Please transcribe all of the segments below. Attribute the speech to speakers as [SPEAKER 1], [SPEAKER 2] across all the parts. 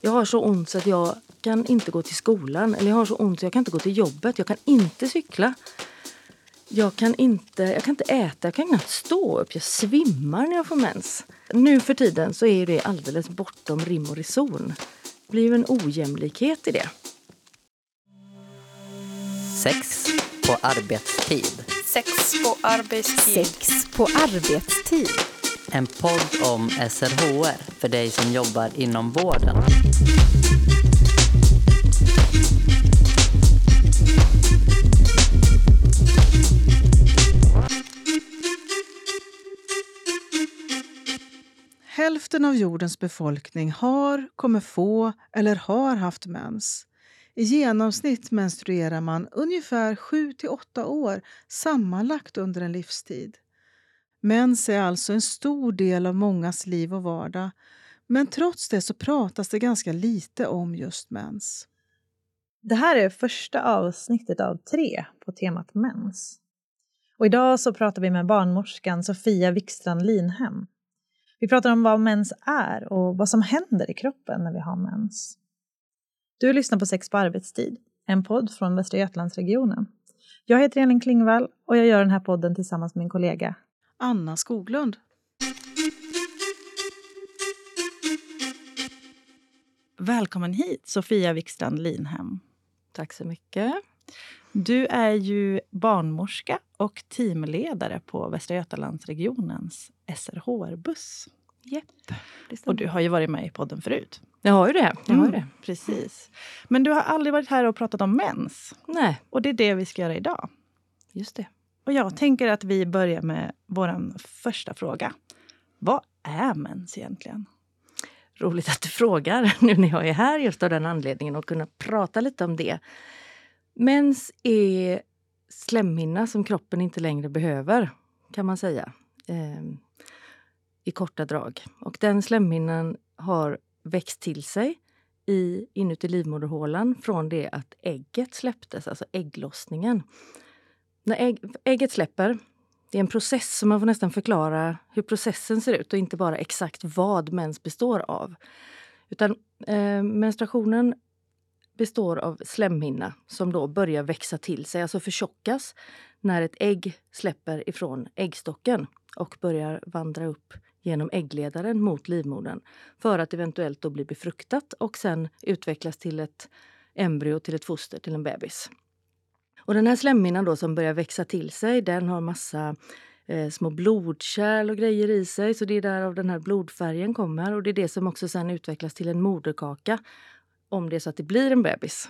[SPEAKER 1] Jag har så ont så att jag kan inte gå till skolan. Eller jag har så ont så jag kan inte gå till jobbet. Jag kan inte cykla. Jag kan inte, jag kan inte äta, jag kan knappt stå upp. Jag svimmar när jag får mens. Nu för tiden så är det alldeles bortom rim och reson. Det blir ju en ojämlikhet i det.
[SPEAKER 2] Sex på arbetstid.
[SPEAKER 3] Sex på arbetstid.
[SPEAKER 4] Sex på arbetstid.
[SPEAKER 2] En podd om SRHR för dig som jobbar inom vården.
[SPEAKER 5] Hälften av jordens befolkning har, kommer få eller har haft mens. I genomsnitt menstruerar man ungefär 7 till 8 år sammanlagt under en livstid. Mens är alltså en stor del av mångas liv och vardag. Men trots det så pratas det ganska lite om just mens.
[SPEAKER 6] Det här är första avsnittet av tre på temat mens. Och idag så pratar vi med barnmorskan Sofia Wikstrand Linhem. Vi pratar om vad mens är och vad som händer i kroppen när vi har mens. Du lyssnar på Sex på arbetstid, en podd från Västra Götalandsregionen. Jag heter Elin Klingvall och jag gör den här podden tillsammans med min kollega
[SPEAKER 5] Anna Skoglund.
[SPEAKER 6] Välkommen hit, Sofia Wikstrand Linhem.
[SPEAKER 1] Tack så mycket.
[SPEAKER 6] Du är ju barnmorska och teamledare på Västra Götalandsregionens SRHR-buss.
[SPEAKER 1] Jepp,
[SPEAKER 6] Och du har ju varit med i podden förut.
[SPEAKER 1] Jag har ju det. Jag har ju det.
[SPEAKER 6] Precis. Men du har aldrig varit här och pratat om mens.
[SPEAKER 1] Nej,
[SPEAKER 6] Och det är det vi ska göra idag.
[SPEAKER 1] just det.
[SPEAKER 6] Och jag tänker att vi börjar med vår första fråga. Vad är mens egentligen?
[SPEAKER 1] Roligt att du frågar nu när jag är här just av den anledningen och kunna prata lite om det. Mens är slemhinna som kroppen inte längre behöver, kan man säga. Eh, I korta drag. Och den slemhinnan har växt till sig i, inuti livmoderhålan från det att ägget släpptes, alltså ägglossningen. När ägg, ägget släpper, det är en process som man får nästan förklara hur processen ser ut och inte bara exakt vad mens består av. Utan eh, menstruationen består av slemhinna som då börjar växa till sig, alltså förtjockas när ett ägg släpper ifrån äggstocken och börjar vandra upp genom äggledaren mot livmodern för att eventuellt då bli befruktat och sen utvecklas till ett embryo, till ett foster, till en bebis. Och den här slemhinnan då som börjar växa till sig, den har massa eh, små blodkärl och grejer i sig. Så det är därav den här blodfärgen kommer och det är det som också sen utvecklas till en moderkaka om det är så att det blir en bebis.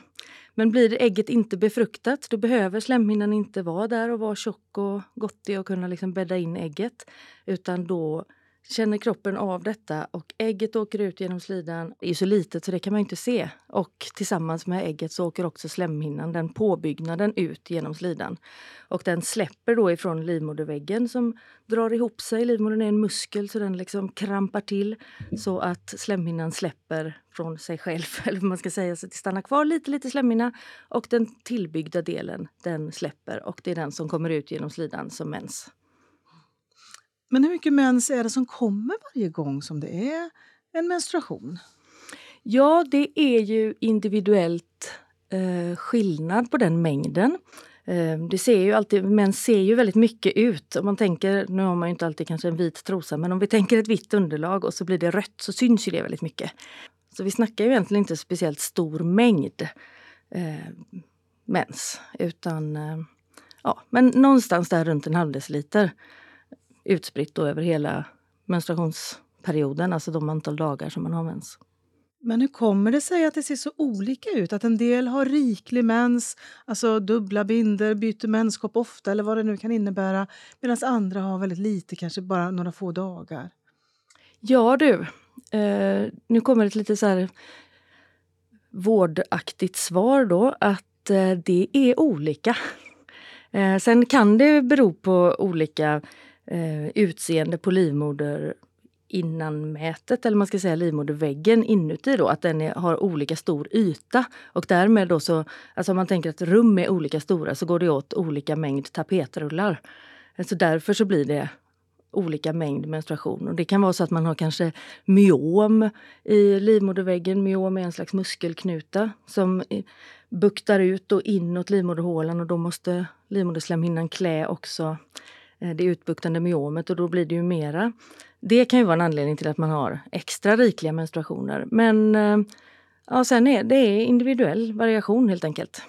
[SPEAKER 1] Men blir ägget inte befruktat då behöver slemhinnan inte vara där och vara tjock och gottig och kunna liksom bädda in ägget. Utan då känner kroppen av detta och ägget åker ut genom slidan. Det är så litet så det kan man inte se. Och tillsammans med ägget så åker också slemhinnan, den påbyggnaden, ut genom slidan. Och den släpper då ifrån livmoderväggen som drar ihop sig. Livmodern är en muskel så den liksom krampar till så att slemhinnan släpper från sig själv. Eller vad man ska säga, så det stannar kvar lite, lite slemhinna. Och den tillbyggda delen, den släpper och det är den som kommer ut genom slidan som mens.
[SPEAKER 5] Men hur mycket mens är det som kommer varje gång som det är en menstruation?
[SPEAKER 1] Ja, det är ju individuellt eh, skillnad på den mängden. Eh, det ser ju alltid, män ser ju väldigt mycket ut. Om man tänker, nu har man ju inte alltid kanske en vit trosa, men om vi tänker ett vitt underlag och så blir det rött så syns ju det väldigt mycket. Så vi snackar ju egentligen inte speciellt stor mängd eh, mens, utan eh, ja, men någonstans där runt en halv deciliter utspritt då över hela menstruationsperioden, alltså de antal dagar som man har mens.
[SPEAKER 5] Men hur kommer det sig att det ser så olika ut? Att en del har riklig mens, alltså dubbla binder, byter menskopp ofta eller vad det nu kan innebära, medan andra har väldigt lite, kanske bara några få dagar.
[SPEAKER 1] Ja du, eh, nu kommer ett lite så här vårdaktigt svar då att eh, det är olika. Eh, sen kan det bero på olika eh, utseende på livmoder innan mätet, eller man ska säga livmoderväggen inuti då, att den är, har olika stor yta. Och därmed då så, alltså om man tänker att rum är olika stora så går det åt olika mängd tapetrullar. Eh, så därför så blir det olika mängd menstruation. Och det kan vara så att man har kanske myom i livmoderväggen. Myom är en slags muskelknuta som eh, buktar ut och inåt livmoderhålan och då måste livmoderslemhinnan klä också det utbuktande myomet och då blir det ju mera. Det kan ju vara en anledning till att man har extra rikliga menstruationer. Men eh, ja, sen är det är individuell variation helt enkelt.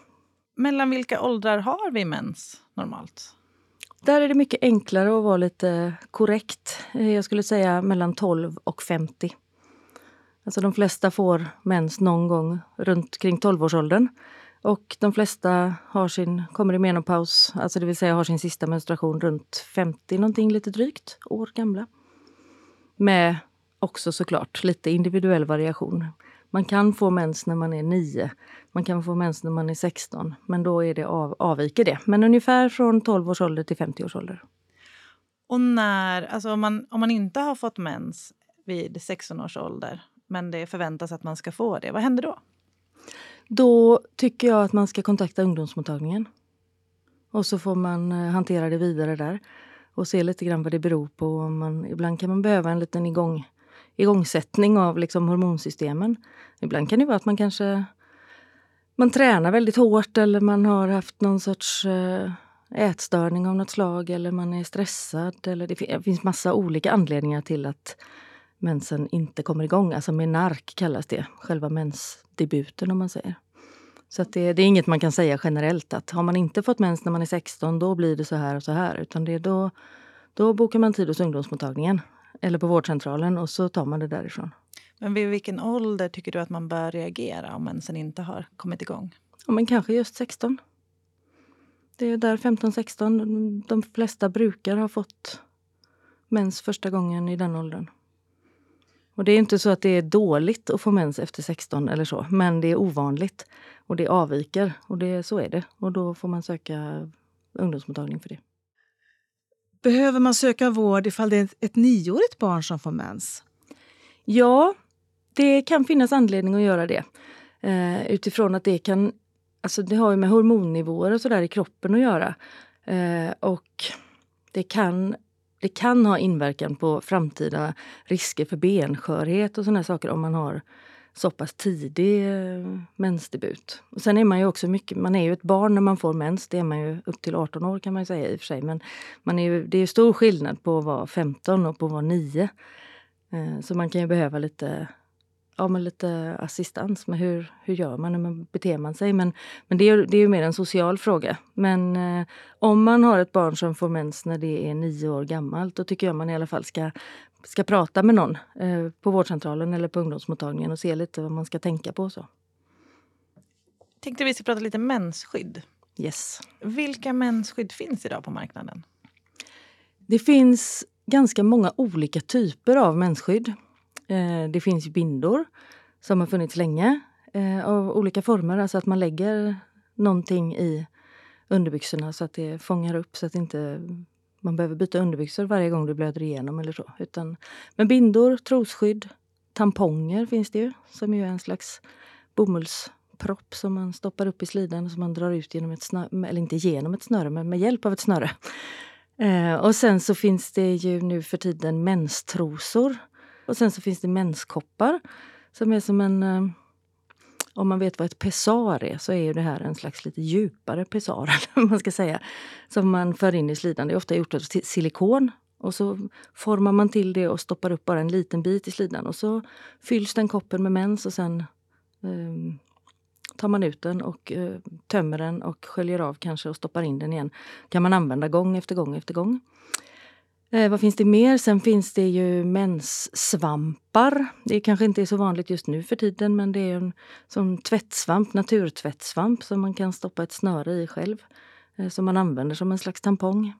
[SPEAKER 7] Mellan vilka åldrar har vi mens normalt?
[SPEAKER 1] Där är det mycket enklare att vara lite korrekt. Eh, jag skulle säga mellan 12 och 50. Alltså de flesta får mens någon gång runt kring 12-årsåldern. Och de flesta har sin, kommer i menopaus, alltså det vill säga har sin sista menstruation runt 50 någonting lite drygt år gamla. Med också såklart lite individuell variation. Man kan få mens när man är 9, man kan få mens när man är 16, men då är det av, avviker det. Men ungefär från 12 års ålder till 50 års ålder.
[SPEAKER 7] Och när, alltså om man, om man inte har fått mens vid 16 års ålder, men det förväntas att man ska få det, vad händer då?
[SPEAKER 1] Då tycker jag att man ska kontakta ungdomsmottagningen. Och så får man eh, hantera det vidare där och se lite grann vad det beror på. Man, ibland kan man behöva en liten igång, igångsättning av liksom hormonsystemen. Ibland kan det vara att man kanske man tränar väldigt hårt eller man har haft någon sorts eh, ätstörning av något slag eller man är stressad. Eller det finns massa olika anledningar till att mensen inte kommer igång. Alltså menark kallas det, själva mensdebuten om man säger. Så det, det, är inget man kan säga generellt att har man inte fått mens när man är 16 då blir det så här och så här. Utan det är då, då bokar man tid hos ungdomsmottagningen eller på vårdcentralen och så tar man det därifrån.
[SPEAKER 7] Men vid vilken ålder tycker du att man bör reagera om mensen inte har kommit igång?
[SPEAKER 1] Ja, men kanske just 16. Det är där 15-16. De flesta brukar ha fått mens första gången i den åldern. Och det är inte så att det är dåligt att få mens efter 16 eller så, men det är ovanligt. Och det avviker. Och det, så är det. Och då får man söka ungdomsmottagning för det.
[SPEAKER 5] Behöver man söka vård ifall det är ett nioårigt barn som får mens?
[SPEAKER 1] Ja, det kan finnas anledning att göra det. Eh, utifrån att det kan... Alltså det har ju med hormonnivåer och sådär i kroppen att göra. Eh, och det kan det kan ha inverkan på framtida risker för benskörhet och såna saker om man har så pass tidig eh, mensdebut. Och sen är man ju också mycket, man är ju ett barn när man får mens, det är man ju upp till 18 år kan man säga i och för sig. Men man är ju, det är stor skillnad på att vara 15 och på att vara 9. Eh, så man kan ju behöva lite ja, men lite assistans med hur, hur gör man, hur beter man sig. Men, men det, är, det är ju mer en social fråga. Men eh, om man har ett barn som får mens när det är nio år gammalt då tycker jag man i alla fall ska, ska prata med någon eh, på vårdcentralen eller på ungdomsmottagningen och se lite vad man ska tänka på. Så.
[SPEAKER 7] Tänkte vi ska prata lite mensskydd.
[SPEAKER 1] Yes.
[SPEAKER 7] Vilka mensskydd finns idag på marknaden?
[SPEAKER 1] Det finns ganska många olika typer av mensskydd. Eh, det finns bindor som har funnits länge eh, av olika former. Alltså att man lägger någonting i underbyxorna så att det fångar upp så att inte man behöver byta underbyxor varje gång du blöder igenom eller så. Utan, men bindor, trosskydd, tamponger finns det ju som är en slags bomullspropp som man stoppar upp i slidan och som man drar ut genom ett snöre, eller inte genom ett snöre men med hjälp av ett snöre. Eh, och sen så finns det ju nu för tiden menstrosor och sen så finns det menskoppar som är som en... Eh, om man vet vad ett pessar är så är det här en slags lite djupare pessar, man ska säga. Som man för in i slidan. Det är ofta gjort av silikon. Och så formar man till det och stoppar upp bara en liten bit i slidan. Och så fylls den koppen med mens och sen eh, tar man ut den och eh, tömmer den och sköljer av kanske och stoppar in den igen. kan man använda gång efter gång efter gång. Eh, vad finns det mer? Sen finns det ju menssvampar. Det kanske inte är så vanligt just nu för tiden men det är en som tvättsvamp, naturtvättsvamp som man kan stoppa ett snöre i själv. Eh, som man använder som en slags tampong.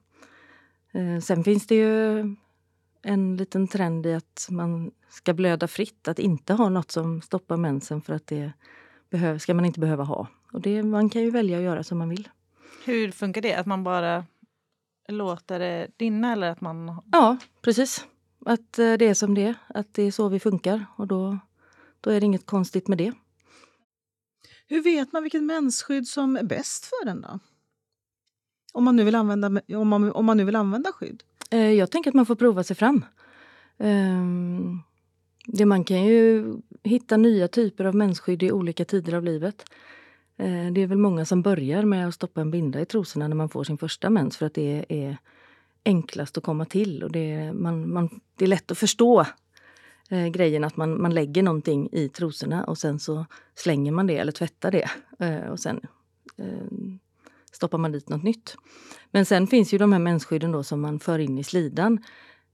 [SPEAKER 1] Eh, sen finns det ju en liten trend i att man ska blöda fritt. Att inte ha något som stoppar mensen för att det behöv, ska man inte behöva ha. Och det, man kan ju välja att göra som man vill.
[SPEAKER 7] Hur funkar det? Att man bara låter det rinna eller att man...
[SPEAKER 1] Ja, precis. Att eh, det är som det är. Att det är så vi funkar och då, då är det inget konstigt med det.
[SPEAKER 5] Hur vet man vilket mensskydd som är bäst för en då? Om man nu vill använda, om man, om man nu vill använda skydd?
[SPEAKER 1] Eh, jag tänker att man får prova sig fram. Ehm, det man kan ju hitta nya typer av mensskydd i olika tider av livet. Eh, det är väl många som börjar med att stoppa en binda i trosorna när man får sin första mens för att det är enklast att komma till och det är, man, man, det är lätt att förstå eh, grejen att man, man lägger någonting i trosorna och sen så slänger man det eller tvättar det eh, och sen eh, stoppar man dit något nytt. Men sen finns ju de här mensskydden då som man för in i slidan.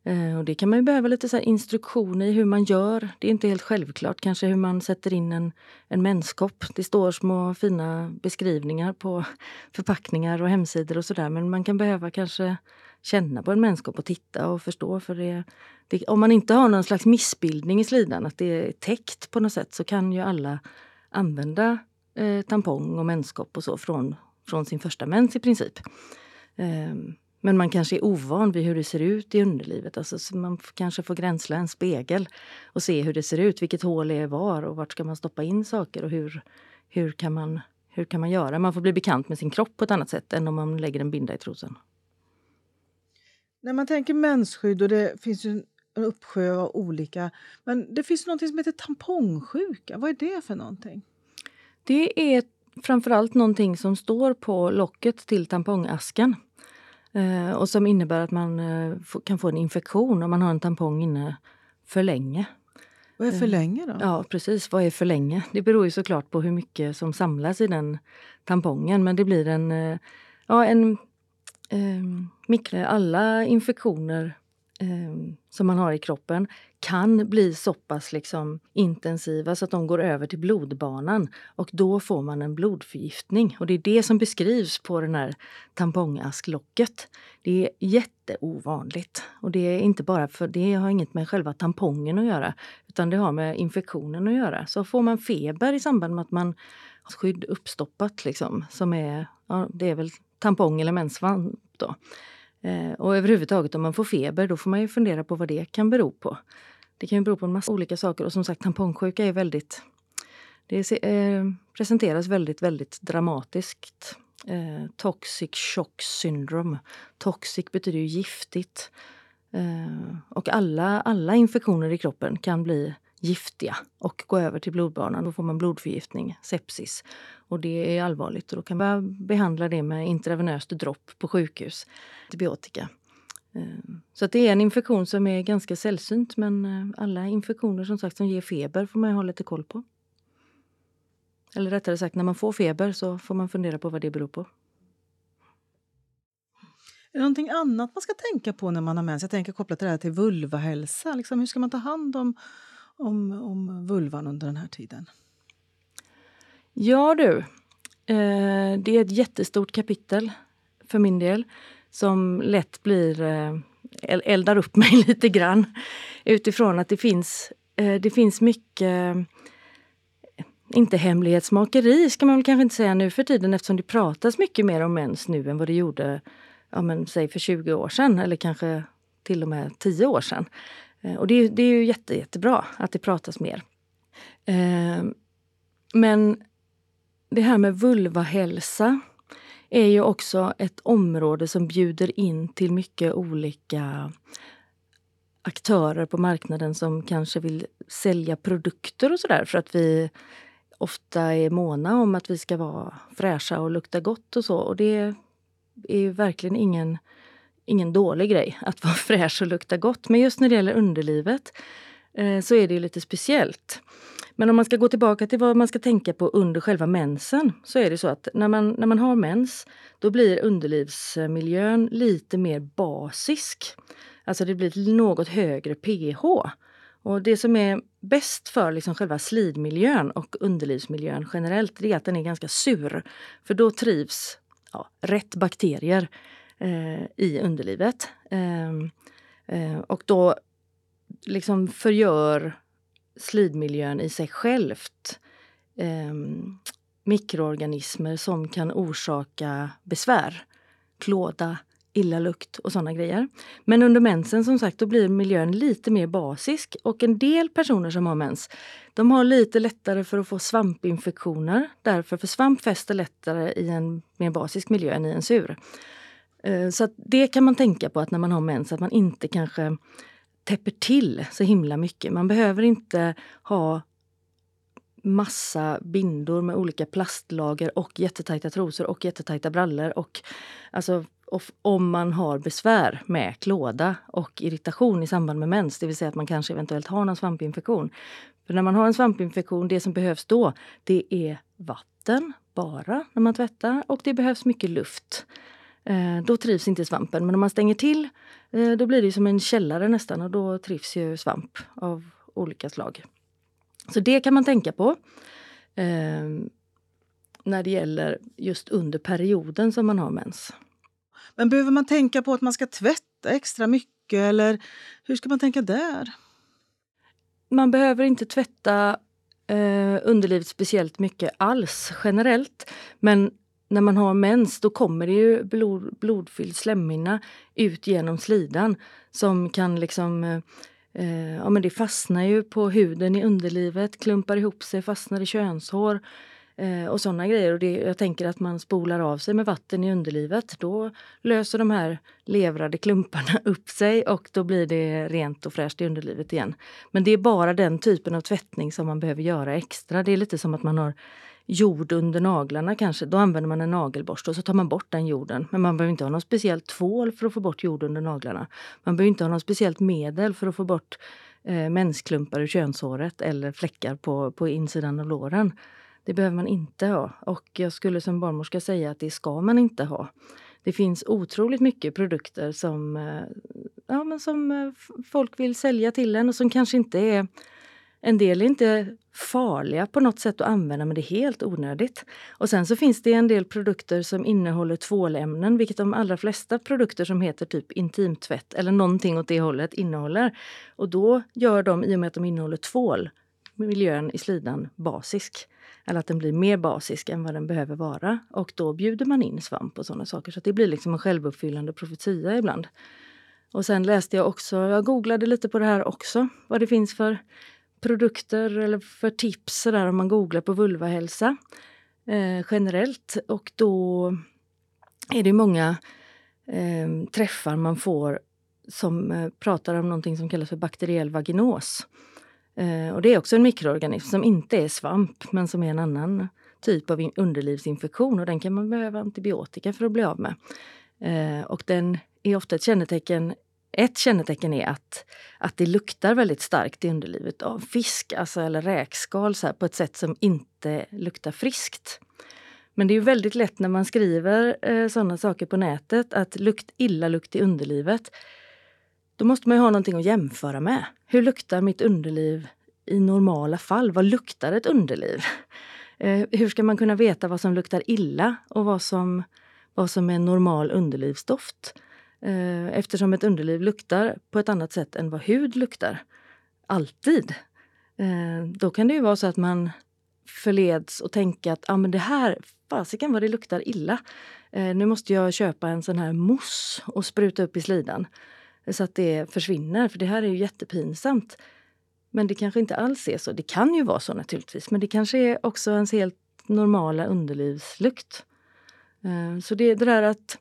[SPEAKER 1] Eh, och det kan man ju behöva lite så instruktioner i hur man gör. Det är inte helt självklart kanske hur man sätter in en, en menskopp. Det står små fina beskrivningar på förpackningar och hemsidor och sådär men man kan behöva kanske känna på en menskopp och titta och förstå. För det, det, om man inte har någon slags missbildning i slidan, att det är täckt på något sätt, så kan ju alla använda eh, tampong och menskopp och så från, från sin första mens i princip. Eh, men man kanske är ovan vid hur det ser ut i underlivet. Alltså, man kanske får gränsla en spegel och se hur det ser ut. Vilket hål är var och vart ska man stoppa in saker och hur, hur, kan man, hur kan man göra? Man får bli bekant med sin kropp på ett annat sätt än om man lägger en binda i trosan.
[SPEAKER 5] När man tänker mensskydd och det finns ju en uppsjö av olika. Men det finns något som heter tampongsjuka. Vad är det för någonting?
[SPEAKER 1] Det är framförallt någonting som står på locket till tampongasken. Eh, och som innebär att man eh, kan få en infektion om man har en tampong inne för länge.
[SPEAKER 5] Vad är för eh, länge då?
[SPEAKER 1] Ja precis, vad är för länge? Det beror ju såklart på hur mycket som samlas i den tampongen men det blir en, ja, en eh, alla infektioner eh, som man har i kroppen kan bli så pass liksom intensiva så att de går över till blodbanan och då får man en blodförgiftning. Och det är det som beskrivs på den här tampongasklocket. Det är jätteovanligt och det är inte bara för det har inget med själva tampongen att göra utan det har med infektionen att göra. Så får man feber i samband med att man har skydd uppstoppat liksom som är, ja, det är väl tampong eller menssvamp då. Eh, och överhuvudtaget om man får feber då får man ju fundera på vad det kan bero på. Det kan ju bero på en massa olika saker och som sagt tampongsjuka är väldigt det eh, presenteras väldigt, väldigt dramatiskt. Eh, toxic shock syndrome. Toxic betyder ju giftigt. Eh, och alla, alla infektioner i kroppen kan bli giftiga och gå över till blodbanan. Då får man blodförgiftning, sepsis. Och det är allvarligt och då kan man behandla det med intravenöst dropp på sjukhus, antibiotika. Eh, så det är en infektion som är ganska sällsynt men eh, alla infektioner som sagt som ger feber får man ha lite koll på. Eller rättare sagt, när man får feber så får man fundera på vad det beror på.
[SPEAKER 5] Är det någonting annat man ska tänka på när man har mens? Jag tänker kopplat till det här till vulvahälsa. Liksom, hur ska man ta hand om, om, om vulvan under den här tiden?
[SPEAKER 1] Ja du, eh, det är ett jättestort kapitel för min del som lätt blir eh, eldar upp mig lite grann utifrån att det finns, eh, det finns mycket eh, inte hemlighetsmakeri ska man väl kanske inte säga nu för tiden eftersom det pratas mycket mer om mens nu än vad det gjorde ja, men, säg för 20 år sedan eller kanske till och med 10 år sedan. Och det, är, det är ju jätte, jättebra att det pratas mer. Men det här med vulvahälsa är ju också ett område som bjuder in till mycket olika aktörer på marknaden som kanske vill sälja produkter och sådär för att vi ofta är måna om att vi ska vara fräscha och lukta gott och så. Och det är ju verkligen ingen, ingen dålig grej att vara fräsch och lukta gott. Men just när det gäller underlivet eh, så är det lite speciellt. Men om man ska gå tillbaka till vad man ska tänka på under själva mensen så är det så att när man, när man har mens då blir underlivsmiljön lite mer basisk. Alltså det blir något högre pH. Och det som är bäst för liksom själva slidmiljön och underlivsmiljön generellt det är att den är ganska sur. För då trivs ja, rätt bakterier eh, i underlivet. Eh, eh, och då liksom förgör slidmiljön i sig självt eh, mikroorganismer som kan orsaka besvär. Klåda, illa lukt och såna grejer. Men under mensen som sagt då blir miljön lite mer basisk och en del personer som har mens de har lite lättare för att få svampinfektioner. Därför för svamp fäster lättare i en mer basisk miljö än i en sur. Eh, så att det kan man tänka på att när man har mens, att man inte kanske täpper till så himla mycket. Man behöver inte ha massa bindor med olika plastlager och jättetajta trosor och jättetajta brallor. Och, alltså, om man har besvär med klåda och irritation i samband med mens, det vill säga att man kanske eventuellt har någon svampinfektion. För när man har en svampinfektion, det som behövs då, det är vatten bara när man tvättar och det behövs mycket luft. Eh, då trivs inte svampen, men om man stänger till eh, då blir det som en källare nästan och då trivs ju svamp av olika slag. Så det kan man tänka på eh, när det gäller just under perioden som man har mens.
[SPEAKER 5] Men behöver man tänka på att man ska tvätta extra mycket eller hur ska man tänka där?
[SPEAKER 1] Man behöver inte tvätta eh, underlivet speciellt mycket alls generellt. Men när man har mens då kommer det ju blod, blodfylld slemhinna ut genom slidan som kan liksom eh, eh ja, men det fastnar ju på huden i underlivet, klumpar ihop sig, fastnar i könshår eh, och sådana grejer. Och det, jag tänker att man spolar av sig med vatten i underlivet. Då löser de här levrade klumparna upp sig och då blir det rent och fräscht i underlivet igen. Men det är bara den typen av tvättning som man behöver göra extra. Det är lite som att man har jord under naglarna kanske, då använder man en nagelborste och så tar man bort den jorden. Men man behöver inte ha någon speciell tvål för att få bort jord under naglarna. Man behöver inte ha något speciellt medel för att få bort eh, mensklumpar ur könshåret eller fläckar på, på insidan av låren. Det behöver man inte ha. Och jag skulle som barnmorska säga att det ska man inte ha. Det finns otroligt mycket produkter som, eh, ja, men som eh, folk vill sälja till en och som kanske inte är en del är inte farliga på något sätt att använda men det är helt onödigt. Och sen så finns det en del produkter som innehåller tvålämnen, vilket de allra flesta produkter som heter typ intimtvätt eller någonting åt det hållet innehåller. Och då gör de, i och med att de innehåller tvål, miljön i slidan basisk. Eller att den blir mer basisk än vad den behöver vara. Och då bjuder man in svamp och sådana saker. Så det blir liksom en självuppfyllande profetia ibland. Och sen läste jag också, jag googlade lite på det här också, vad det finns för produkter eller för tips så där, om man googlar på vulvahälsa eh, generellt. Och då är det många eh, träffar man får som eh, pratar om någonting som kallas för bakteriell vaginos. Eh, och det är också en mikroorganism som inte är svamp men som är en annan typ av underlivsinfektion och den kan man behöva antibiotika för att bli av med. Eh, och den är ofta ett kännetecken ett kännetecken är att, att det luktar väldigt starkt i underlivet av fisk alltså, eller räkskal så här, på ett sätt som inte luktar friskt. Men det är väldigt lätt när man skriver eh, sådana saker på nätet att lukt, illa lukt i underlivet. Då måste man ju ha någonting att jämföra med. Hur luktar mitt underliv i normala fall? Vad luktar ett underliv? Eh, hur ska man kunna veta vad som luktar illa och vad som, vad som är normal underlivsdoft? Eh, eftersom ett underliv luktar på ett annat sätt än vad hud luktar. Alltid. Eh, då kan det ju vara så att man förleds att tänka att ah, men det här, fasiken vad det luktar illa. Eh, nu måste jag köpa en sån här mousse och spruta upp i slidan eh, så att det försvinner, för det här är ju jättepinsamt. Men det kanske inte alls är så. Det kan ju vara så naturligtvis, men det kanske är också ens helt normala underlivslukt. Eh, så det är det där att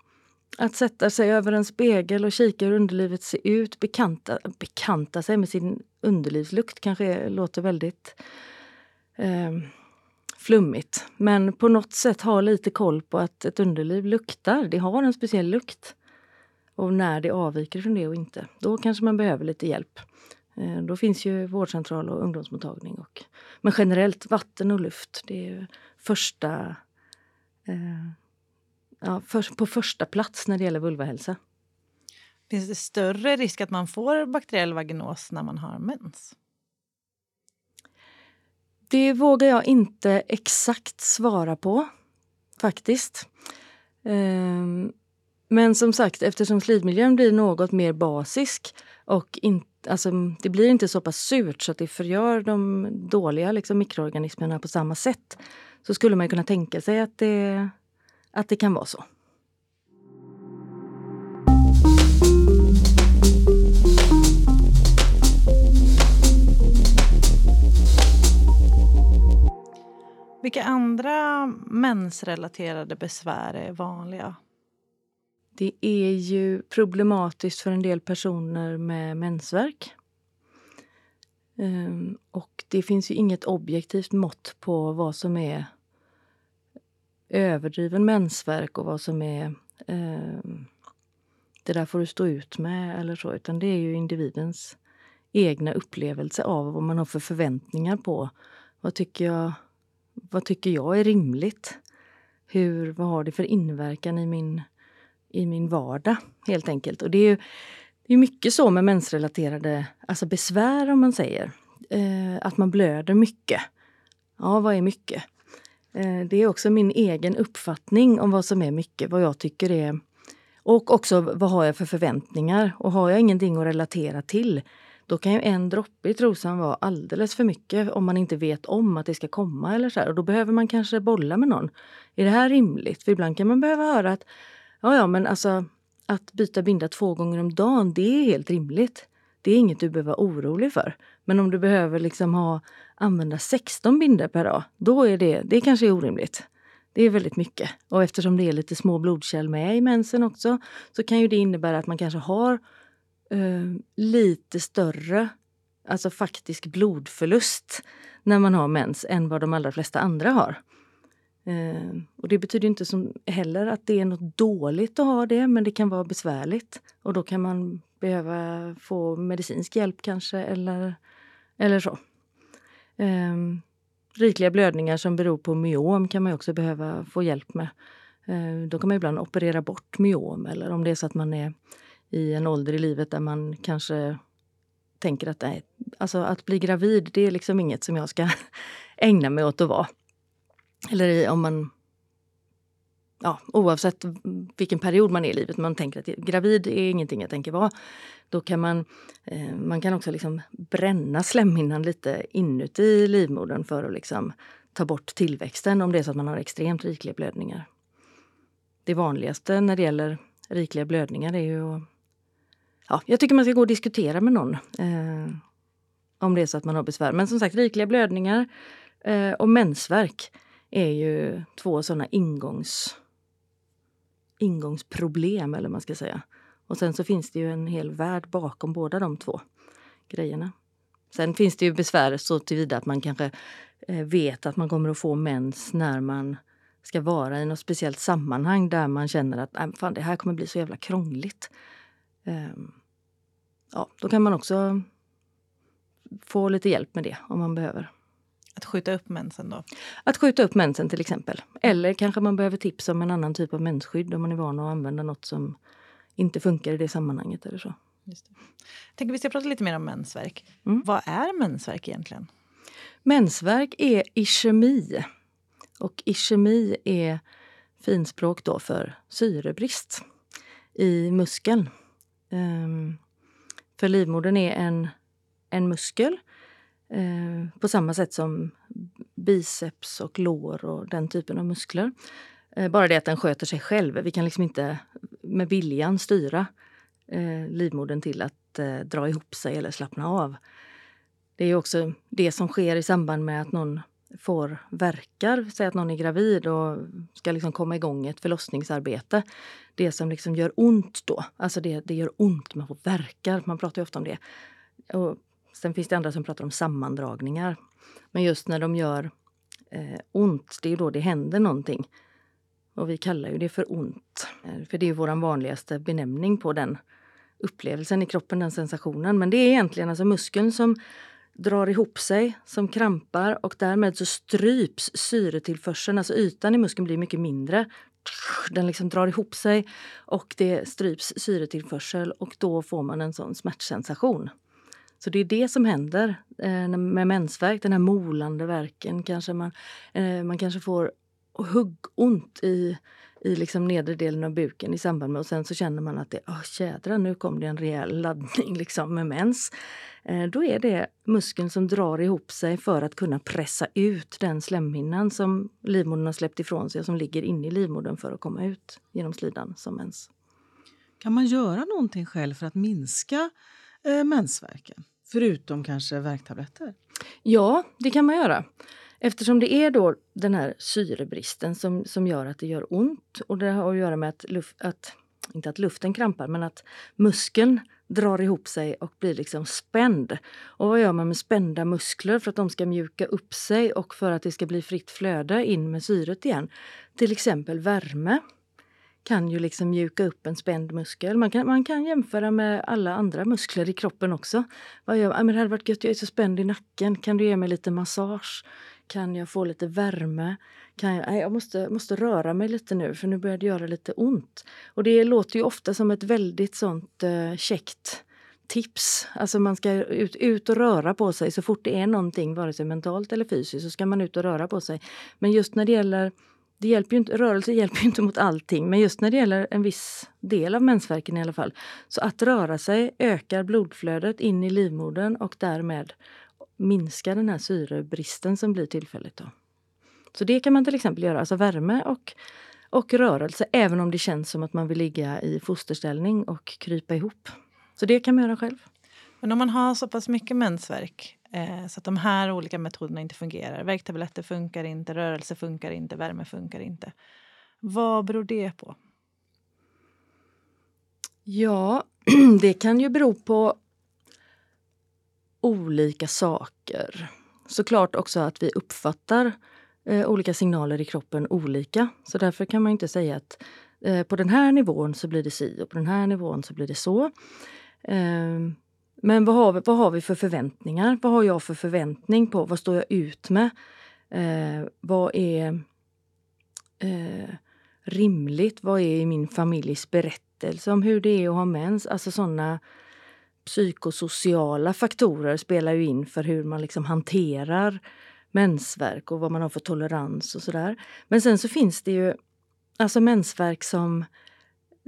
[SPEAKER 1] att sätta sig över en spegel och kika hur underlivet ser ut, bekanta, bekanta sig med sin underlivslukt kanske låter väldigt eh, flummigt. Men på något sätt ha lite koll på att ett underliv luktar. Det har en speciell lukt. Och när det avviker från det och inte. Då kanske man behöver lite hjälp. Eh, då finns ju vårdcentral och ungdomsmottagning. Och, men generellt vatten och luft, det är första eh, ja, för, på första plats när det gäller vulvahälsa.
[SPEAKER 7] Finns det större risk att man får bakteriell vaginos när man har mens?
[SPEAKER 1] Det vågar jag inte exakt svara på, faktiskt. Ehm, men som sagt, eftersom slidmiljön blir något mer basisk och in, alltså, det blir inte så pass surt så att det förgör de dåliga liksom, mikroorganismerna på samma sätt så skulle man kunna tänka sig att det att det kan vara så.
[SPEAKER 7] Vilka andra mensrelaterade besvär är vanliga?
[SPEAKER 1] Det är ju problematiskt för en del personer med mensvärk. Ehm, och det finns ju inget objektivt mått på vad som är överdriven mensvärk och vad som är eh, det där får du stå ut med eller så, utan det är ju individens egna upplevelse av vad man har för förväntningar på. Vad tycker jag, vad tycker jag är rimligt? Hur, vad har det för inverkan i min, i min vardag, helt enkelt. Och det är ju det är mycket så med mensrelaterade alltså besvär, om man säger. Eh, att man blöder mycket. Ja, vad är mycket? Eh, det är också min egen uppfattning om vad som är mycket, vad jag tycker är... Och också vad har jag för förväntningar? Och har jag ingenting att relatera till, då kan ju en droppe i trosan vara alldeles för mycket om man inte vet om att det ska komma. eller så här. Och Då behöver man kanske bolla med någon. Är det här rimligt? För ibland kan man behöva höra att ja, ja, men alltså att byta binda två gånger om dagen, det är helt rimligt. Det är inget du behöver vara orolig för. Men om du behöver liksom ha, använda 16 binder per dag, då är det, det kanske är orimligt. Det är väldigt mycket. Och eftersom det är lite små blodkärl med i mensen också så kan ju det innebära att man kanske har eh, lite större alltså faktisk blodförlust när man har mens än vad de allra flesta andra har. Eh, och det betyder inte som heller att det är något dåligt att ha det, men det kan vara besvärligt. Och då kan man behöva få medicinsk hjälp kanske, eller, eller så. Eh, rikliga blödningar som beror på myom kan man också behöva få hjälp med. Eh, då kan man ibland operera bort myom, eller om det är så att man är i en ålder i livet där man kanske tänker att nej, alltså att bli gravid, det är liksom inget som jag ska ägna mig åt att vara. Eller om man... Ja, oavsett vilken period man är i livet, man tänker att gravid är ingenting jag tänker vara. Då kan man, eh, man kan också liksom bränna slemhinnan lite inuti livmodern för att liksom ta bort tillväxten om det är så att man har extremt rikliga blödningar. Det vanligaste när det gäller rikliga blödningar är ju att... Ja, jag tycker man ska gå och diskutera med någon eh, om det är så att man har besvär. Men som sagt, rikliga blödningar eh, och mensvärk är ju två sådana ingångs, ingångsproblem, eller man ska säga. Och sen så finns det ju en hel värld bakom båda de två grejerna. Sen finns det ju besvär så tillvida att man kanske eh, vet att man kommer att få mens när man ska vara i något speciellt sammanhang där man känner att äh, fan, det här kommer bli så jävla krångligt. Um, ja, då kan man också få lite hjälp med det om man behöver.
[SPEAKER 7] Att skjuta upp mensen då?
[SPEAKER 1] Att skjuta upp mensen till exempel. Eller kanske man behöver tips om en annan typ av mensskydd om man är van att använda något som inte funkar i det sammanhanget eller så.
[SPEAKER 7] Just det. Vi ska prata lite mer om mensvärk.
[SPEAKER 1] Mm.
[SPEAKER 7] Vad är mensvärk egentligen?
[SPEAKER 1] Mensvärk är ischemi. Och ischemi är finspråk då för syrebrist i muskeln. Um, för livmodern är en, en muskel Eh, på samma sätt som biceps och lår och den typen av muskler. Eh, bara det att den sköter sig själv. Vi kan liksom inte med viljan styra eh, livmodern till att eh, dra ihop sig eller slappna av. Det är också det som sker i samband med att någon får verkar. Säg att någon är gravid och ska liksom komma igång ett förlossningsarbete. Det som liksom gör ont då, alltså det, det gör ont, man får verkar. Man pratar ju ofta om det. Och Sen finns det andra som pratar om sammandragningar. Men just när de gör eh, ont, det är då det händer någonting. Och vi kallar ju det för ont. Eh, för det är vår vanligaste benämning på den upplevelsen i kroppen, den sensationen. Men det är egentligen alltså muskeln som drar ihop sig, som krampar och därmed så stryps syretillförseln. Alltså ytan i muskeln blir mycket mindre. Den liksom drar ihop sig och det stryps syretillförsel och då får man en sån smärtsensation. Så det är det som händer eh, med mensvärk, den här molande verken. Kanske man, eh, man kanske får huggont i, i liksom nedre delen av buken i samband med och sen så känner man att det, oh, tjädra, nu kom det en rejäl laddning liksom med mens. Eh, då är det muskeln som drar ihop sig för att kunna pressa ut den slemhinnan som livmodern har släppt ifrån sig och som ligger inne i livmodern för att komma ut genom slidan som mens.
[SPEAKER 5] Kan man göra någonting själv för att minska eh, mensvärken? Förutom kanske värktabletter?
[SPEAKER 1] Ja, det kan man göra. Eftersom det är då den här syrebristen som, som gör att det gör ont och det har att göra med att, luft, att inte att luften krampar, men att muskeln drar ihop sig och blir liksom spänd. Och vad gör man med spända muskler för att de ska mjuka upp sig och för att det ska bli fritt flöde in med syret igen? Till exempel värme kan ju liksom mjuka upp en spänd muskel. Man kan, man kan jämföra med alla andra muskler i kroppen också. Vad gör, men det hade varit gött, jag är så spänd i nacken. Kan du ge mig lite massage? Kan jag få lite värme? Kan jag, nej, jag måste, måste röra mig lite nu för nu börjar det göra lite ont. Och det låter ju ofta som ett väldigt sånt eh, käckt tips. Alltså man ska ut, ut och röra på sig så fort det är någonting, vare sig mentalt eller fysiskt, så ska man ut och röra på sig. Men just när det gäller det hjälper ju inte, rörelse hjälper ju inte mot allting, men just när det gäller en viss del av mensvärken i alla fall. Så att röra sig ökar blodflödet in i livmodern och därmed minskar den här syrebristen som blir tillfälligt. Då. Så det kan man till exempel göra, alltså värme och, och rörelse, även om det känns som att man vill ligga i fosterställning och krypa ihop. Så det kan man göra själv.
[SPEAKER 7] Men om man har så pass mycket mensvärk eh, så att de här olika metoderna inte fungerar, värktabletter funkar inte, rörelse funkar inte, värme funkar inte. Vad beror det på?
[SPEAKER 1] Ja, det kan ju bero på olika saker. Såklart också att vi uppfattar eh, olika signaler i kroppen olika. Så därför kan man inte säga att eh, på den här nivån så blir det si och på den här nivån så blir det så. Eh, men vad har, vi, vad har vi för förväntningar? Vad har jag för förväntning på? Vad står jag ut med? Eh, vad är eh, rimligt? Vad är i min familjs berättelse om hur det är att ha mens? Alltså sådana psykosociala faktorer spelar ju in för hur man liksom hanterar mensvärk och vad man har för tolerans och sådär. Men sen så finns det ju alltså mensvärk som,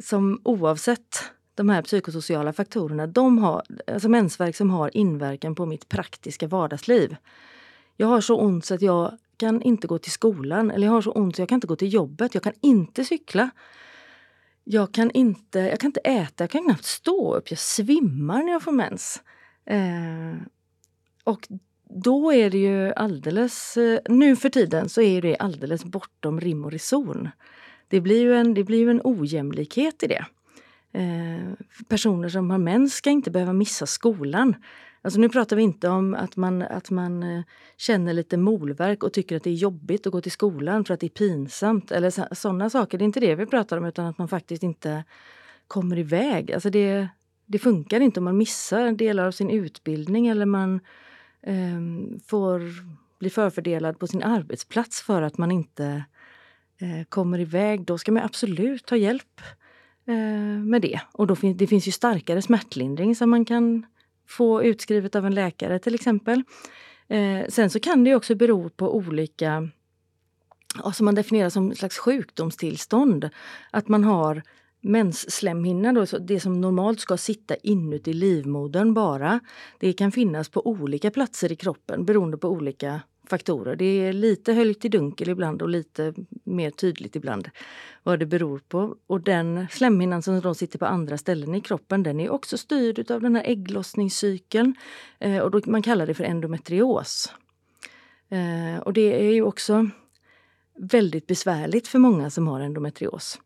[SPEAKER 1] som oavsett de här psykosociala faktorerna, de har, alltså mensvärk som har inverkan på mitt praktiska vardagsliv. Jag har så ont så att jag kan inte gå till skolan eller jag har så ont så jag kan inte gå till jobbet. Jag kan inte cykla. Jag kan inte, jag kan inte äta, jag kan knappt stå upp. Jag svimmar när jag får mens. Eh, och då är det ju alldeles... Eh, nu för tiden så är det alldeles bortom rim och reson. Det blir ju en, det blir ju en ojämlikhet i det. Eh, personer som har mens ska inte behöva missa skolan. Alltså nu pratar vi inte om att man, att man eh, känner lite molverk och tycker att det är jobbigt att gå till skolan för att det är pinsamt eller sådana saker. Det är inte det vi pratar om utan att man faktiskt inte kommer iväg. Alltså det, det funkar inte om man missar delar av sin utbildning eller man eh, får bli förfördelad på sin arbetsplats för att man inte eh, kommer iväg. Då ska man absolut ta hjälp eh, Eh, med det. Och då fin det finns ju starkare smärtlindring som man kan få utskrivet av en läkare till exempel. Eh, sen så kan det också bero på olika, som man definierar som ett slags sjukdomstillstånd. Att man har mensslemhinna, då, det som normalt ska sitta inuti livmodern bara. Det kan finnas på olika platser i kroppen beroende på olika faktorer. Det är lite höljt i dunkel ibland och lite mer tydligt ibland vad det beror på. Och den slemhinnan som då sitter på andra ställen i kroppen den är också styrd av den här ägglossningscykeln. Eh, och då, man kallar det för endometrios. Eh, och det är ju också väldigt besvärligt för många som har endometrios.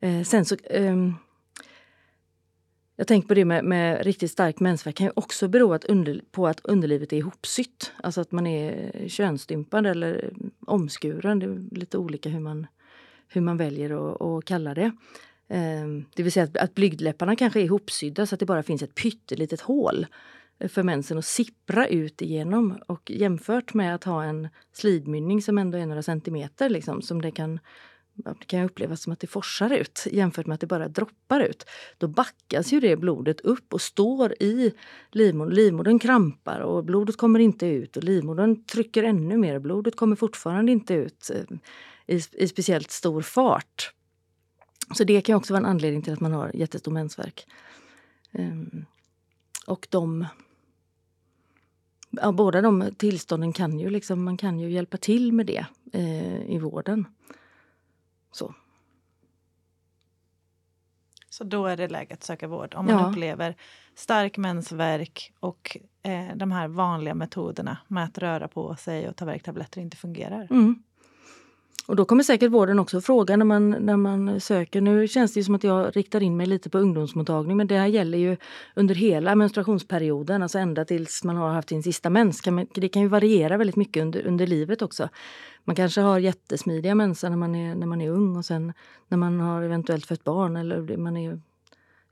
[SPEAKER 1] Eh, sen så ehm, jag tänker på det med, med riktigt stark mensvärk kan ju också bero att under, på att underlivet är ihopsytt. Alltså att man är könsstympad eller omskuren. Det är lite olika hur man, hur man väljer att, att kalla det. Um, det vill säga att, att blygdläpparna kanske är ihopsydda så att det bara finns ett pyttelitet hål för mensen att sippra ut igenom. Och jämfört med att ha en slidmynning som ändå är några centimeter liksom, som det kan det kan upplevas som att det forsar ut jämfört med att det bara droppar ut. Då backas ju det blodet upp och står i livmodern. Livmodern krampar och blodet kommer inte ut och livmodern trycker ännu mer. Blodet kommer fortfarande inte ut eh, i, i speciellt stor fart. Så det kan också vara en anledning till att man har jättestor mensvärk. Ehm, och de... Ja, båda de tillstånden kan ju liksom, man kan ju hjälpa till med det eh, i vården. Så.
[SPEAKER 7] Så då är det läge att söka vård om man ja. upplever stark mensvärk och eh, de här vanliga metoderna med att röra på sig och ta värktabletter inte fungerar.
[SPEAKER 1] Mm. Och då kommer säkert vården också fråga när man, när man söker. Nu känns det som att jag riktar in mig lite på ungdomsmottagning men det här gäller ju under hela menstruationsperioden, alltså ända tills man har haft sin sista mens. Det kan ju variera väldigt mycket under, under livet också. Man kanske har jättesmidiga mensar när man, är, när man är ung och sen när man har eventuellt fött barn eller man är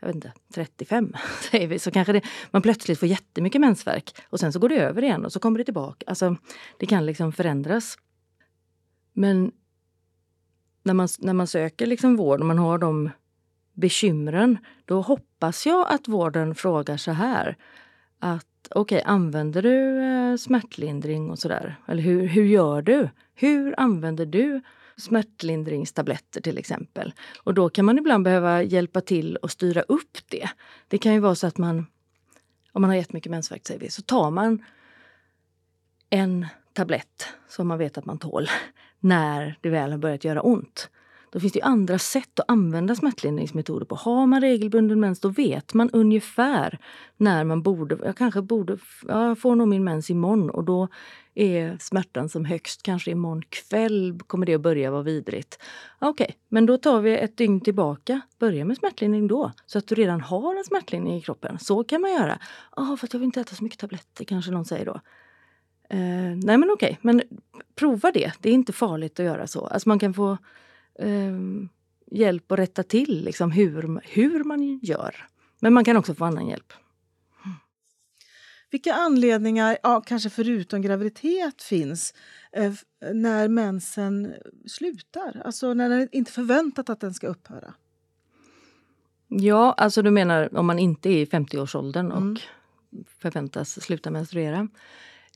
[SPEAKER 1] jag vet inte, 35 säger vi, så kanske det, man plötsligt får jättemycket mensvärk och sen så går det över igen och så kommer det tillbaka. Alltså, det kan liksom förändras. Men när man, när man söker liksom vård och man har de bekymren, då hoppas jag att vården frågar så här. Att okej, okay, använder du eh, smärtlindring och sådär? Eller hur, hur gör du? Hur använder du smärtlindringstabletter till exempel? Och då kan man ibland behöva hjälpa till och styra upp det. Det kan ju vara så att man, om man har jättemycket mensvärk säger vi, så tar man en tablett som man vet att man tål när det väl har börjat göra ont. Då finns det andra sätt att använda smärtlindringsmetoder på. Har man regelbunden mens då vet man ungefär när man borde, jag kanske borde, jag får nog min mens imorgon och då är smärtan som högst kanske imorgon kväll kommer det att börja vara vidrigt. Okej, okay, men då tar vi ett dygn tillbaka. Börja med smärtlindring då, så att du redan har en smärtlindring i kroppen. Så kan man göra. Ja, oh, för att jag vill inte äta så mycket tabletter kanske någon säger då. Eh, nej men okej, men prova det. Det är inte farligt att göra så. Alltså man kan få eh, hjälp att rätta till liksom, hur, hur man gör. Men man kan också få annan hjälp.
[SPEAKER 5] Vilka anledningar, ja, kanske förutom graviditet, finns eh, när mensen slutar? Alltså när det inte är förväntat att den ska upphöra?
[SPEAKER 1] Ja, alltså du menar om man inte är i 50-årsåldern och mm. förväntas sluta menstruera.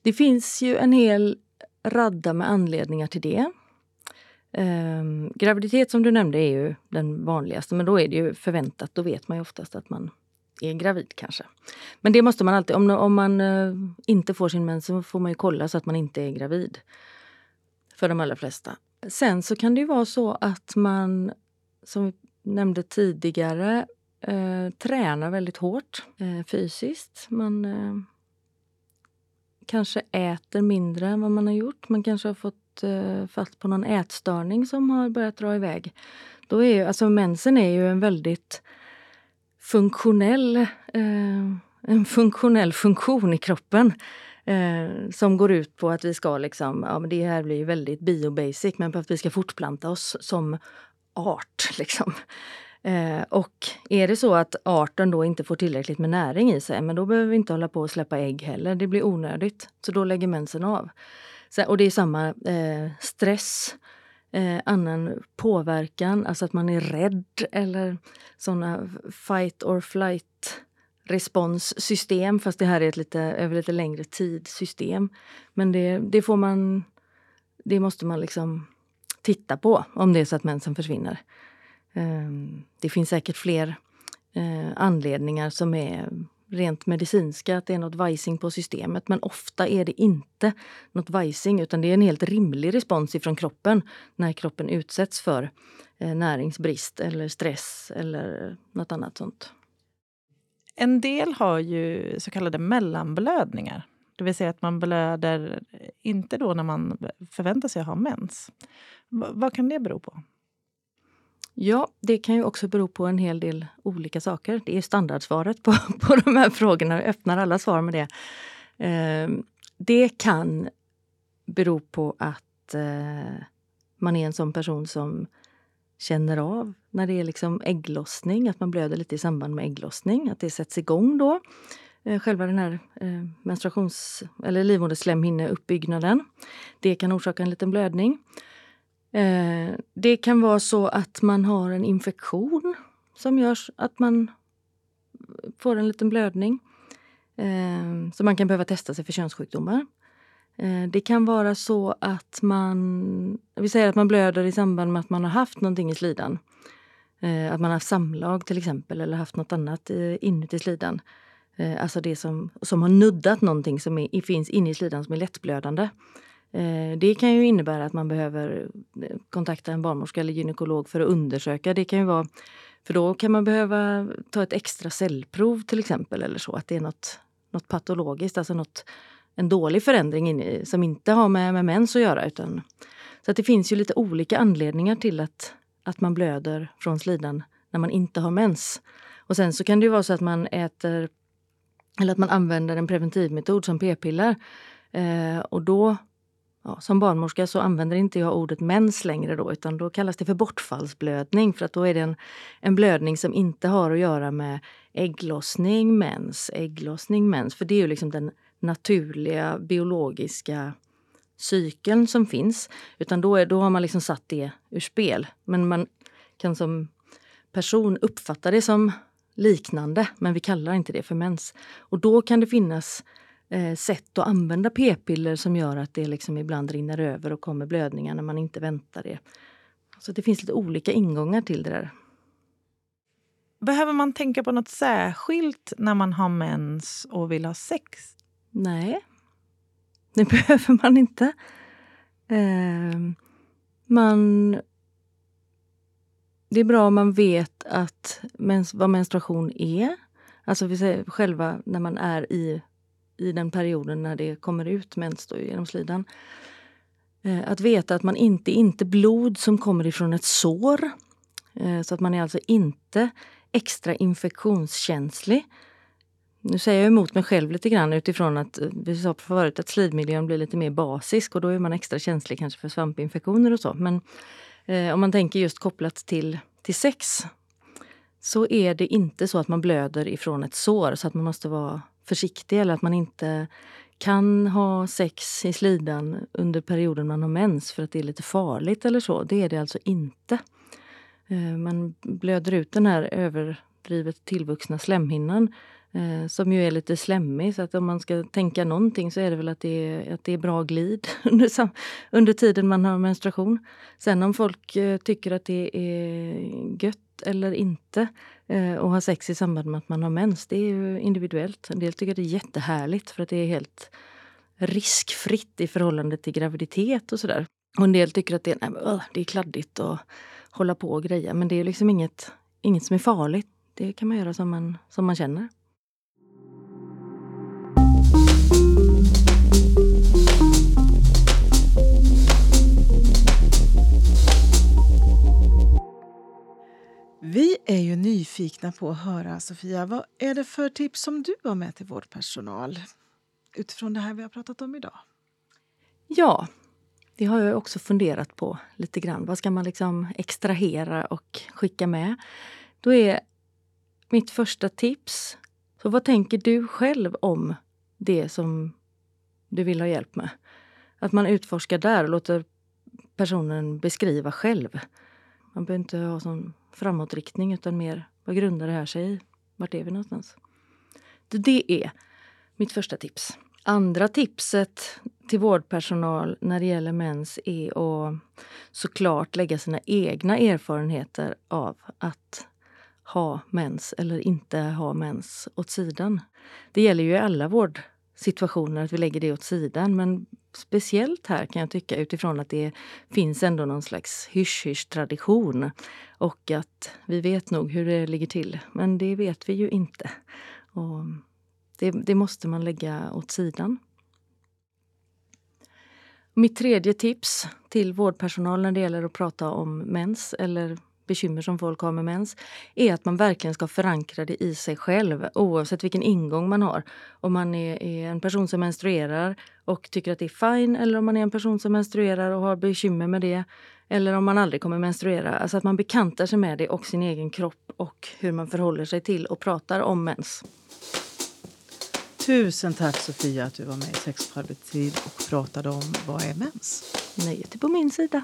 [SPEAKER 1] Det finns ju en hel radda med anledningar till det. Ehm, graviditet som du nämnde är ju den vanligaste men då är det ju förväntat. Då vet man ju oftast att man är gravid kanske. Men det måste man alltid, om, om man eh, inte får sin mens så får man ju kolla så att man inte är gravid. För de allra flesta. Sen så kan det ju vara så att man, som vi nämnde tidigare, eh, tränar väldigt hårt eh, fysiskt. Man eh, kanske äter mindre än vad man har gjort. Man kanske har fått eh, fatt på någon ätstörning som har börjat dra iväg. Då är ju, alltså mensen är ju en väldigt funktionell, eh, en funktionell funktion i kroppen. Eh, som går ut på att vi ska liksom, ja men det här blir väldigt biobasic, men på att vi ska fortplanta oss som art. Liksom. Eh, och är det så att arten då inte får tillräckligt med näring i sig, men då behöver vi inte hålla på och släppa ägg heller. Det blir onödigt. Så då lägger mensen av. Så, och det är samma eh, stress, eh, annan påverkan, alltså att man är rädd eller såna fight or flight responssystem, fast det här är ett lite, över lite längre tid-system. Men det, det får man, det måste man liksom titta på om det är så att mensen försvinner. Ehm, det finns säkert fler eh, anledningar som är rent medicinska, att det är något vajsing på systemet. Men ofta är det inte något vajsing utan det är en helt rimlig respons ifrån kroppen när kroppen utsätts för eh, näringsbrist eller stress eller något annat sånt.
[SPEAKER 7] En del har ju så kallade mellanblödningar. Det vill säga att man blöder inte då när man förväntar sig att ha mens. V vad kan det bero på?
[SPEAKER 1] Ja, det kan ju också bero på en hel del olika saker. Det är standardsvaret på, på de här frågorna. Jag öppnar alla svar med det. Eh, det kan bero på att eh, man är en sån person som känner av när det är liksom ägglossning, att man blöder lite i samband med ägglossning, att det sätts igång då. Eh, själva den här eh, menstruations eller livmoderslemhinneuppbyggnaden. Det kan orsaka en liten blödning. Eh, det kan vara så att man har en infektion som gör att man får en liten blödning. Eh, så man kan behöva testa sig för könssjukdomar. Eh, det kan vara så att man, vi säger att man blöder i samband med att man har haft någonting i slidan. Eh, att man har haft samlag till exempel eller haft något annat eh, inuti slidan. Eh, alltså det som, som har nuddat någonting som är, finns inne i slidan som är lättblödande. Eh, det kan ju innebära att man behöver eh, kontakta en barnmorska eller gynekolog för att undersöka. Det kan ju vara, för då kan man behöva ta ett extra cellprov till exempel eller så, att det är något, något patologiskt, alltså något, en dålig förändring in, som inte har med, med mens att göra. Utan, Så att det finns ju lite olika anledningar till att, att man blöder från slidan när man inte har mens. Och sen så kan det ju vara så att man äter eller att man använder en preventivmetod som p-piller. Eh, och då, ja, som barnmorska så använder inte jag ordet mens längre då utan då kallas det för bortfallsblödning för att då är det en, en blödning som inte har att göra med ägglossning, mens, ägglossning, mens. För det är ju liksom den naturliga biologiska cykeln som finns. Utan då, är, då har man liksom satt det ur spel. Men man kan som person uppfatta det som liknande, men vi kallar inte det för mens. Och då kan det finnas sätt att använda p-piller som gör att det liksom ibland rinner över och kommer blödningar när man inte väntar det. Så det finns lite olika ingångar till det där.
[SPEAKER 7] Behöver man tänka på något särskilt när man har mens och vill ha sex?
[SPEAKER 1] Nej, det behöver man inte. Eh, man det är bra om man vet att mens, vad menstruation är. Alltså vi säger själva när man är i, i den perioden när det kommer ut mens då, genom slidan. Eh, att veta att man inte inte blod som kommer ifrån ett sår. Eh, så att man är alltså inte extra infektionskänslig. Nu säger jag emot mig själv lite grann utifrån att eh, vi sa förut att slidmiljön blir lite mer basisk och då är man extra känslig kanske för svampinfektioner och så. Men eh, om man tänker just kopplat till, till sex så är det inte så att man blöder ifrån ett sår så att man måste vara försiktig eller att man inte kan ha sex i slidan under perioden man har mens för att det är lite farligt eller så. Det är det alltså inte. Eh, man blöder ut den här överdrivet tillvuxna slemhinnan eh, som ju är lite slemmig. Så att om man ska tänka någonting så är det väl att det är, att det är bra glid under, under tiden man har menstruation. Sen om folk eh, tycker att det är gött eller inte Eh, och ha sex i samband med att man har mens, det är ju individuellt. En del tycker det är jättehärligt för att det är helt riskfritt i förhållande till graviditet och sådär. Och en del tycker att det är, nej, det är kladdigt att hålla på och greja. Men det är liksom inget, inget som är farligt. Det kan man göra som man, som man känner.
[SPEAKER 5] Är ju nyfikna på att höra, Sofia, vad är det för tips som du har med till vårdpersonal utifrån det här vi har pratat om idag?
[SPEAKER 1] Ja, det har jag också funderat på lite grann. Vad ska man liksom extrahera och skicka med? Då är mitt första tips, så vad tänker du själv om det som du vill ha hjälp med? Att man utforskar där och låter personen beskriva själv. Man behöver inte ha sån framåtriktning utan mer vad grundar det här sig i? Vart är vi någonstans? Det är mitt första tips. Andra tipset till vårdpersonal när det gäller mens är att såklart lägga sina egna erfarenheter av att ha mens eller inte ha mens åt sidan. Det gäller ju i alla situationer, att vi lägger det åt sidan men speciellt här kan jag tycka utifrån att det finns ändå någon slags hysch-hysch-tradition och att vi vet nog hur det ligger till, men det vet vi ju inte. Och det, det måste man lägga åt sidan. Mitt tredje tips till vårdpersonal när det gäller att prata om mens eller bekymmer som folk har med mens är att man verkligen ska förankra det i sig själv oavsett vilken ingång man har. Om man är, är, en person som menstruerar och tycker att det är fine eller om man är en person som menstruerar och har bekymmer med det eller om man aldrig kommer menstruera. Alltså att man bekantar sig med det och sin egen kropp och hur man förhåller sig till och pratar om mens.
[SPEAKER 5] Tusen tack Sofia att du var med i Sex på arbetstid och pratade om vad är mens?
[SPEAKER 1] Nöjet är på min sida.